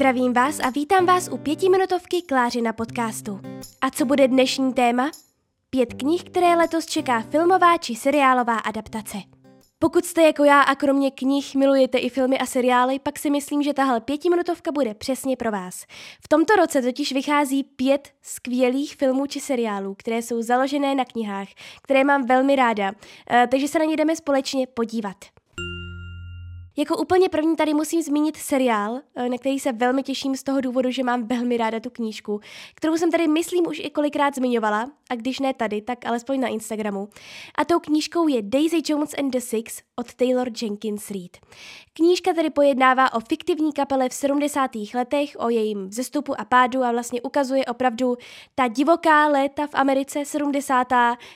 Zdravím vás a vítám vás u pětiminutovky Kláři na podcastu. A co bude dnešní téma? Pět knih, které letos čeká filmová či seriálová adaptace. Pokud jste jako já a kromě knih milujete i filmy a seriály, pak si myslím, že tahle pětiminutovka bude přesně pro vás. V tomto roce totiž vychází pět skvělých filmů či seriálů, které jsou založené na knihách, které mám velmi ráda, eh, takže se na ně jdeme společně podívat. Jako úplně první tady musím zmínit seriál, eh, na který se velmi těším z toho důvodu, že mám velmi ráda tu knížku, kterou jsem tady myslím už i kolikrát zmiňovala, a když ne tady, tak alespoň na Instagramu. A tou knížkou je Daisy Jones and the Six od Taylor Jenkins Reid. Knížka tedy pojednává o fiktivní kapele v 70. letech, o jejím vzestupu a pádu a vlastně ukazuje opravdu ta divoká léta v Americe 70.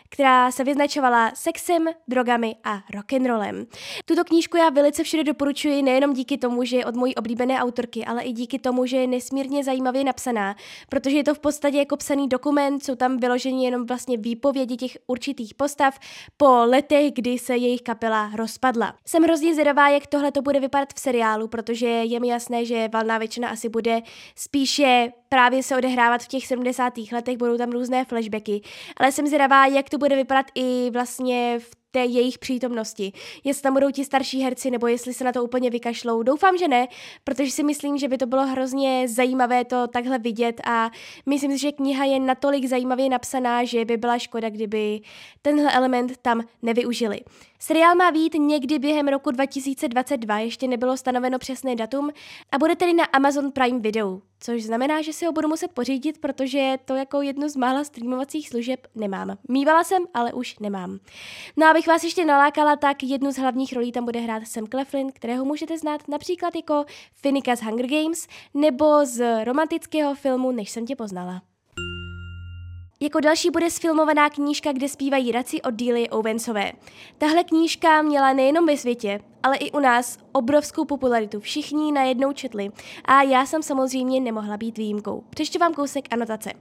která se vyznačovala sexem, drogami a rock'n'rollem. Tuto knížku já velice všude doporučuji nejenom díky tomu, že je od mojí oblíbené autorky, ale i díky tomu, že je nesmírně zajímavě napsaná, protože je to v podstatě jako psaný dokument, jsou tam vyloženi jenom vlastně výpovědi těch určitých postav po letech, kdy se jejich kapela rozpadla. Jsem hrozně zvědavá, jak tohle to bude vypadat v seriálu, protože je mi jasné, že valná většina asi bude spíše právě se odehrávat v těch 70. letech, budou tam různé flashbacky, ale jsem zvědavá, jak to bude vypadat i vlastně v té jejich přítomnosti. Jestli tam budou ti starší herci, nebo jestli se na to úplně vykašlou. Doufám, že ne, protože si myslím, že by to bylo hrozně zajímavé to takhle vidět a myslím si, že kniha je natolik zajímavě napsaná, že by byla škoda, kdyby tenhle element tam nevyužili. Seriál má být někdy během roku 2022, ještě nebylo stanoveno přesné datum a bude tedy na Amazon Prime Video, což znamená, že si ho budu muset pořídit, protože to jako jednu z mála streamovacích služeb nemám. Mývala jsem, ale už nemám. No a abych vás ještě nalákala, tak jednu z hlavních rolí tam bude hrát Sam Cleflin, kterého můžete znát například jako Finika z Hunger Games nebo z romantického filmu Než jsem tě poznala. Jako další bude sfilmovaná knížka, kde zpívají raci od Díly Owensové. Tahle knížka měla nejenom ve světě, ale i u nás obrovskou popularitu. Všichni najednou četli a já jsem samozřejmě nemohla být výjimkou. Přečtu vám kousek anotace.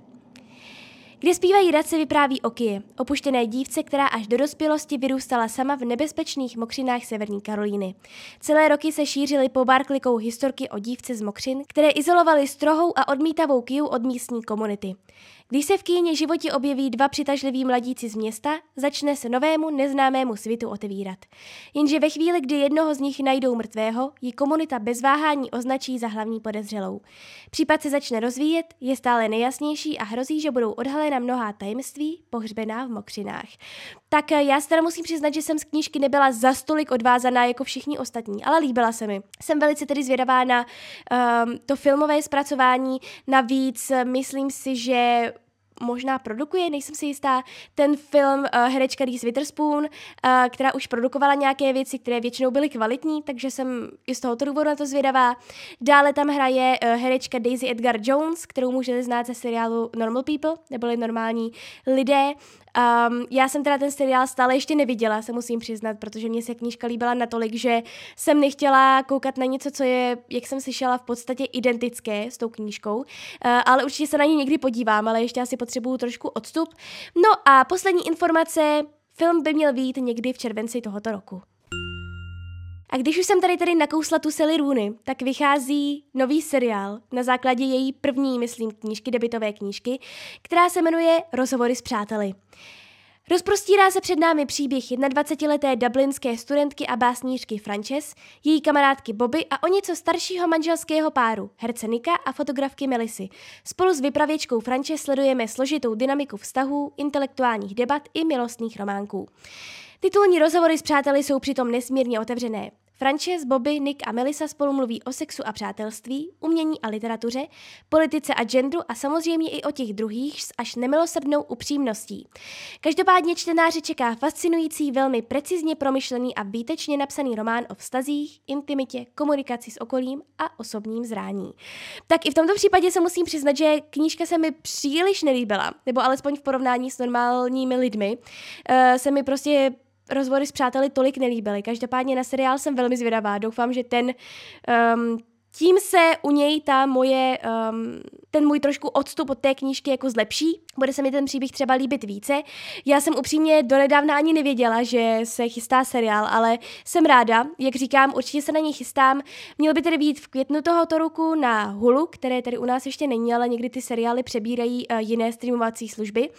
Kde zpívají radce vypráví o Kie, opuštěné dívce, která až do dospělosti vyrůstala sama v nebezpečných mokřinách Severní Karolíny. Celé roky se šířily po Barklikou historky o dívce z mokřin, které izolovaly strohou a odmítavou Kiu od místní komunity. Když se v Kíně životě objeví dva přitažliví mladíci z města, začne se novému neznámému světu otevírat. Jenže ve chvíli, kdy jednoho z nich najdou mrtvého, ji komunita bez váhání označí za hlavní podezřelou. Případ se začne rozvíjet, je stále nejasnější a hrozí, že budou odhalena mnohá tajemství pohřbená v mokřinách. Tak já se teda musím přiznat, že jsem z knížky nebyla za stolik odvázaná jako všichni ostatní, ale líbila se mi. Jsem velice tedy zvědavá na um, to filmové zpracování, navíc myslím si, že možná produkuje, nejsem si jistá, ten film uh, herečka Reese Witherspoon, uh, která už produkovala nějaké věci, které většinou byly kvalitní, takže jsem i z tohoto důvodu na to zvědavá. Dále tam hraje uh, herečka Daisy Edgar Jones, kterou můžete znát ze seriálu Normal People, neboli normální lidé. Um, já jsem teda ten seriál stále ještě neviděla, se musím přiznat, protože mě se knížka líbila natolik, že jsem nechtěla koukat na něco, co je, jak jsem slyšela, v podstatě identické s tou knížkou, uh, ale určitě se na ní někdy podívám, ale ještě asi potřebuju trošku odstup. No a poslední informace, film by měl být někdy v červenci tohoto roku. A když už jsem tady tady nakousla tu Sally Rooney, tak vychází nový seriál na základě její první, myslím, knížky, debitové knížky, která se jmenuje Rozhovory s přáteli. Rozprostírá se před námi příběh 21-leté dublinské studentky a básnířky Frances, její kamarádky Bobby a o něco staršího manželského páru, herce Nika a fotografky Melisy. Spolu s vypravěčkou Frances sledujeme složitou dynamiku vztahů, intelektuálních debat i milostných románků. Titulní rozhovory s přáteli jsou přitom nesmírně otevřené. Frances, Bobby, Nick a Melissa spolu mluví o sexu a přátelství, umění a literatuře, politice a genderu a samozřejmě i o těch druhých s až nemilosrdnou upřímností. Každopádně čtenáře čeká fascinující, velmi precizně promyšlený a výtečně napsaný román o vztazích, intimitě, komunikaci s okolím a osobním zrání. Tak i v tomto případě se musím přiznat, že knížka se mi příliš nelíbila, nebo alespoň v porovnání s normálními lidmi, uh, se mi prostě rozhovory s přáteli tolik nelíbily. Každopádně na seriál jsem velmi zvědavá. Doufám, že ten um, tím se u něj ta moje, um, ten můj trošku odstup od té knížky jako zlepší bude se mi ten příběh třeba líbit více. Já jsem upřímně donedávna ani nevěděla, že se chystá seriál, ale jsem ráda, jak říkám, určitě se na něj chystám. Měl by tedy být v květnu tohoto roku na Hulu, které tady u nás ještě není, ale někdy ty seriály přebírají uh, jiné streamovací služby.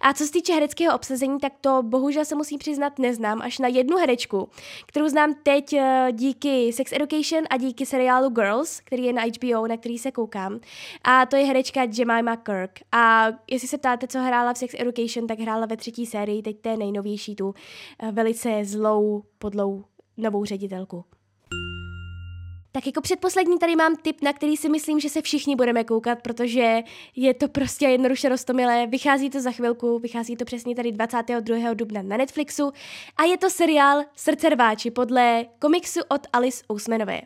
A co se týče hereckého obsazení, tak to bohužel se musím přiznat neznám až na jednu herečku, kterou znám teď uh, díky Sex Education a díky seriálu Girls, který je na HBO, na který se koukám. A to je herečka Jemima Kirk. A jestli se ptáte, co hrála v Sex Education, tak hrála ve třetí sérii, teď té nejnovější, tu eh, velice zlou, podlou novou ředitelku. Tak jako předposlední tady mám tip, na který si myslím, že se všichni budeme koukat, protože je to prostě jednoduše rostomilé. Vychází to za chvilku, vychází to přesně tady 22. dubna na Netflixu a je to seriál Srdce rváči podle komiksu od Alice Ousmanové.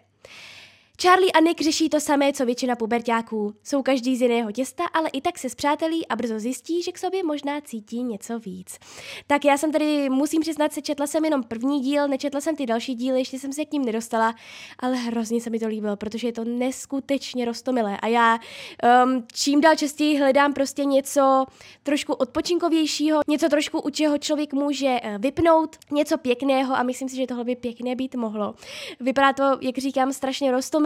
Charlie a Nick řeší to samé, co většina pubertáků. Jsou každý z jiného těsta, ale i tak se zpřátelí a brzo zjistí, že k sobě možná cítí něco víc. Tak já jsem tady, musím přiznat, se četla jsem jenom první díl, nečetla jsem ty další díly, ještě jsem se k ním nedostala, ale hrozně se mi to líbilo, protože je to neskutečně rostomilé a já um, čím dál častěji hledám prostě něco trošku odpočinkovějšího, něco trošku u čeho člověk může uh, vypnout, něco pěkného a myslím si, že tohle by pěkné být mohlo. Vypadá to, jak říkám, strašně rostomilé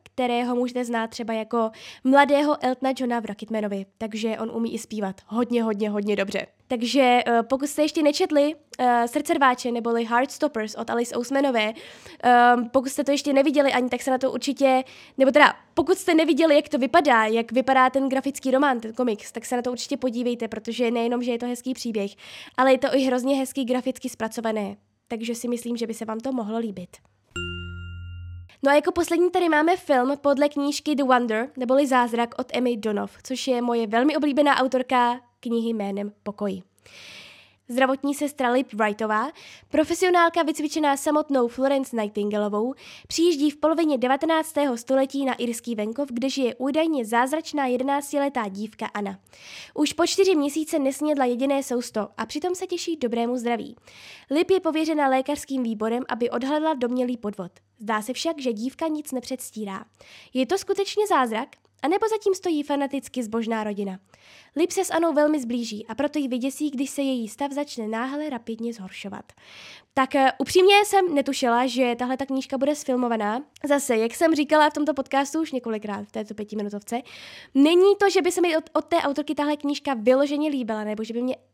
kterého můžete znát třeba jako mladého Eltona Johna v Rocketmanovi, takže on umí i zpívat hodně, hodně, hodně dobře. Takže uh, pokud jste ještě nečetli uh, Srdce rváče neboli Heartstoppers od Alice Ousmanové, um, pokud jste to ještě neviděli ani, tak se na to určitě, nebo teda pokud jste neviděli, jak to vypadá, jak vypadá ten grafický román, ten komiks, tak se na to určitě podívejte, protože nejenom, že je to hezký příběh, ale je to i hrozně hezký graficky zpracované. Takže si myslím, že by se vám to mohlo líbit. No a jako poslední tady máme film podle knížky The Wonder, neboli Zázrak od Emmy Donov, což je moje velmi oblíbená autorka knihy jménem Pokoj. Zdravotní sestra Lip Wrightová, profesionálka vycvičená samotnou Florence Nightingaleovou, přijíždí v polovině 19. století na irský venkov, kde žije údajně zázračná 11-letá dívka Anna. Už po čtyři měsíce nesnědla jediné sousto a přitom se těší dobrému zdraví. Lip je pověřena lékařským výborem, aby odhledla domělý podvod. Zdá se však, že dívka nic nepředstírá. Je to skutečně zázrak? A nebo zatím stojí fanaticky zbožná rodina. Lip se s Anou velmi zblíží a proto ji vyděsí, když se její stav začne náhle rapidně zhoršovat. Tak uh, upřímně jsem netušila, že tahle ta knížka bude sfilmovaná. Zase, jak jsem říkala v tomto podcastu už několikrát v této pětiminutovce, není to, že by se mi od, od té autorky tahle knížka vyloženě líbila, nebo že by mě Eh,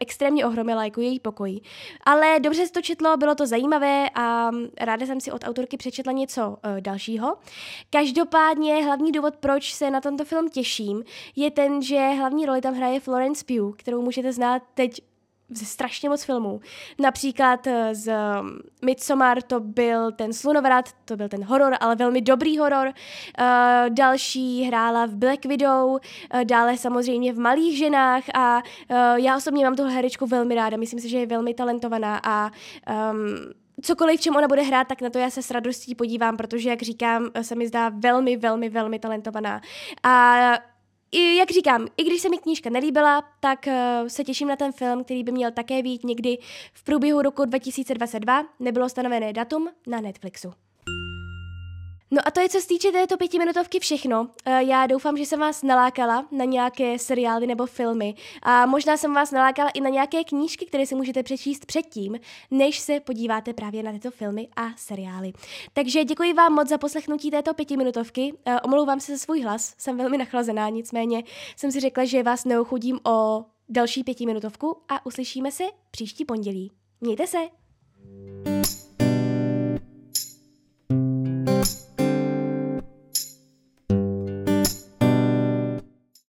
extrémně ohromila jako její pokoj. Ale dobře se to četlo, bylo to zajímavé a ráda jsem si od autorky přečetla něco uh, dalšího. Každopádně hlavní důvod, proč se na tento film těším, je ten, že hlavní roli tam hraje Florence Pugh, kterou můžete znát teď ze strašně moc filmů. Například eh, z mm, Midsommar to byl ten slunovrat, to byl ten horor, ale velmi dobrý horor. Uh, další hrála v Black Widow, uh, dále samozřejmě v Malých ženách a já osobně mám tuhle herečku velmi ráda, myslím si, že je velmi talentovaná a um, cokoliv, v čem ona bude hrát, tak na to já se s radostí podívám, protože, jak říkám, se mi zdá velmi, velmi, velmi talentovaná. A i, jak říkám, i když se mi knížka nelíbila, tak uh, se těším na ten film, který by měl také být někdy v průběhu roku 2022. Nebylo stanovené datum na Netflixu. No a to je, co se týče této pětiminutovky všechno. Eh, já doufám, že jsem vás nalákala na nějaké seriály nebo filmy a možná jsem vás nalákala i na nějaké knížky, které si můžete přečíst předtím, než se podíváte právě na tyto filmy a seriály. Takže děkuji vám moc za poslechnutí této pětiminutovky. Eh, omlouvám se za svůj hlas, jsem velmi nachlazená, nicméně jsem si řekla, že vás neochudím o další pětiminutovku a uslyšíme se příští pondělí. Mějte se!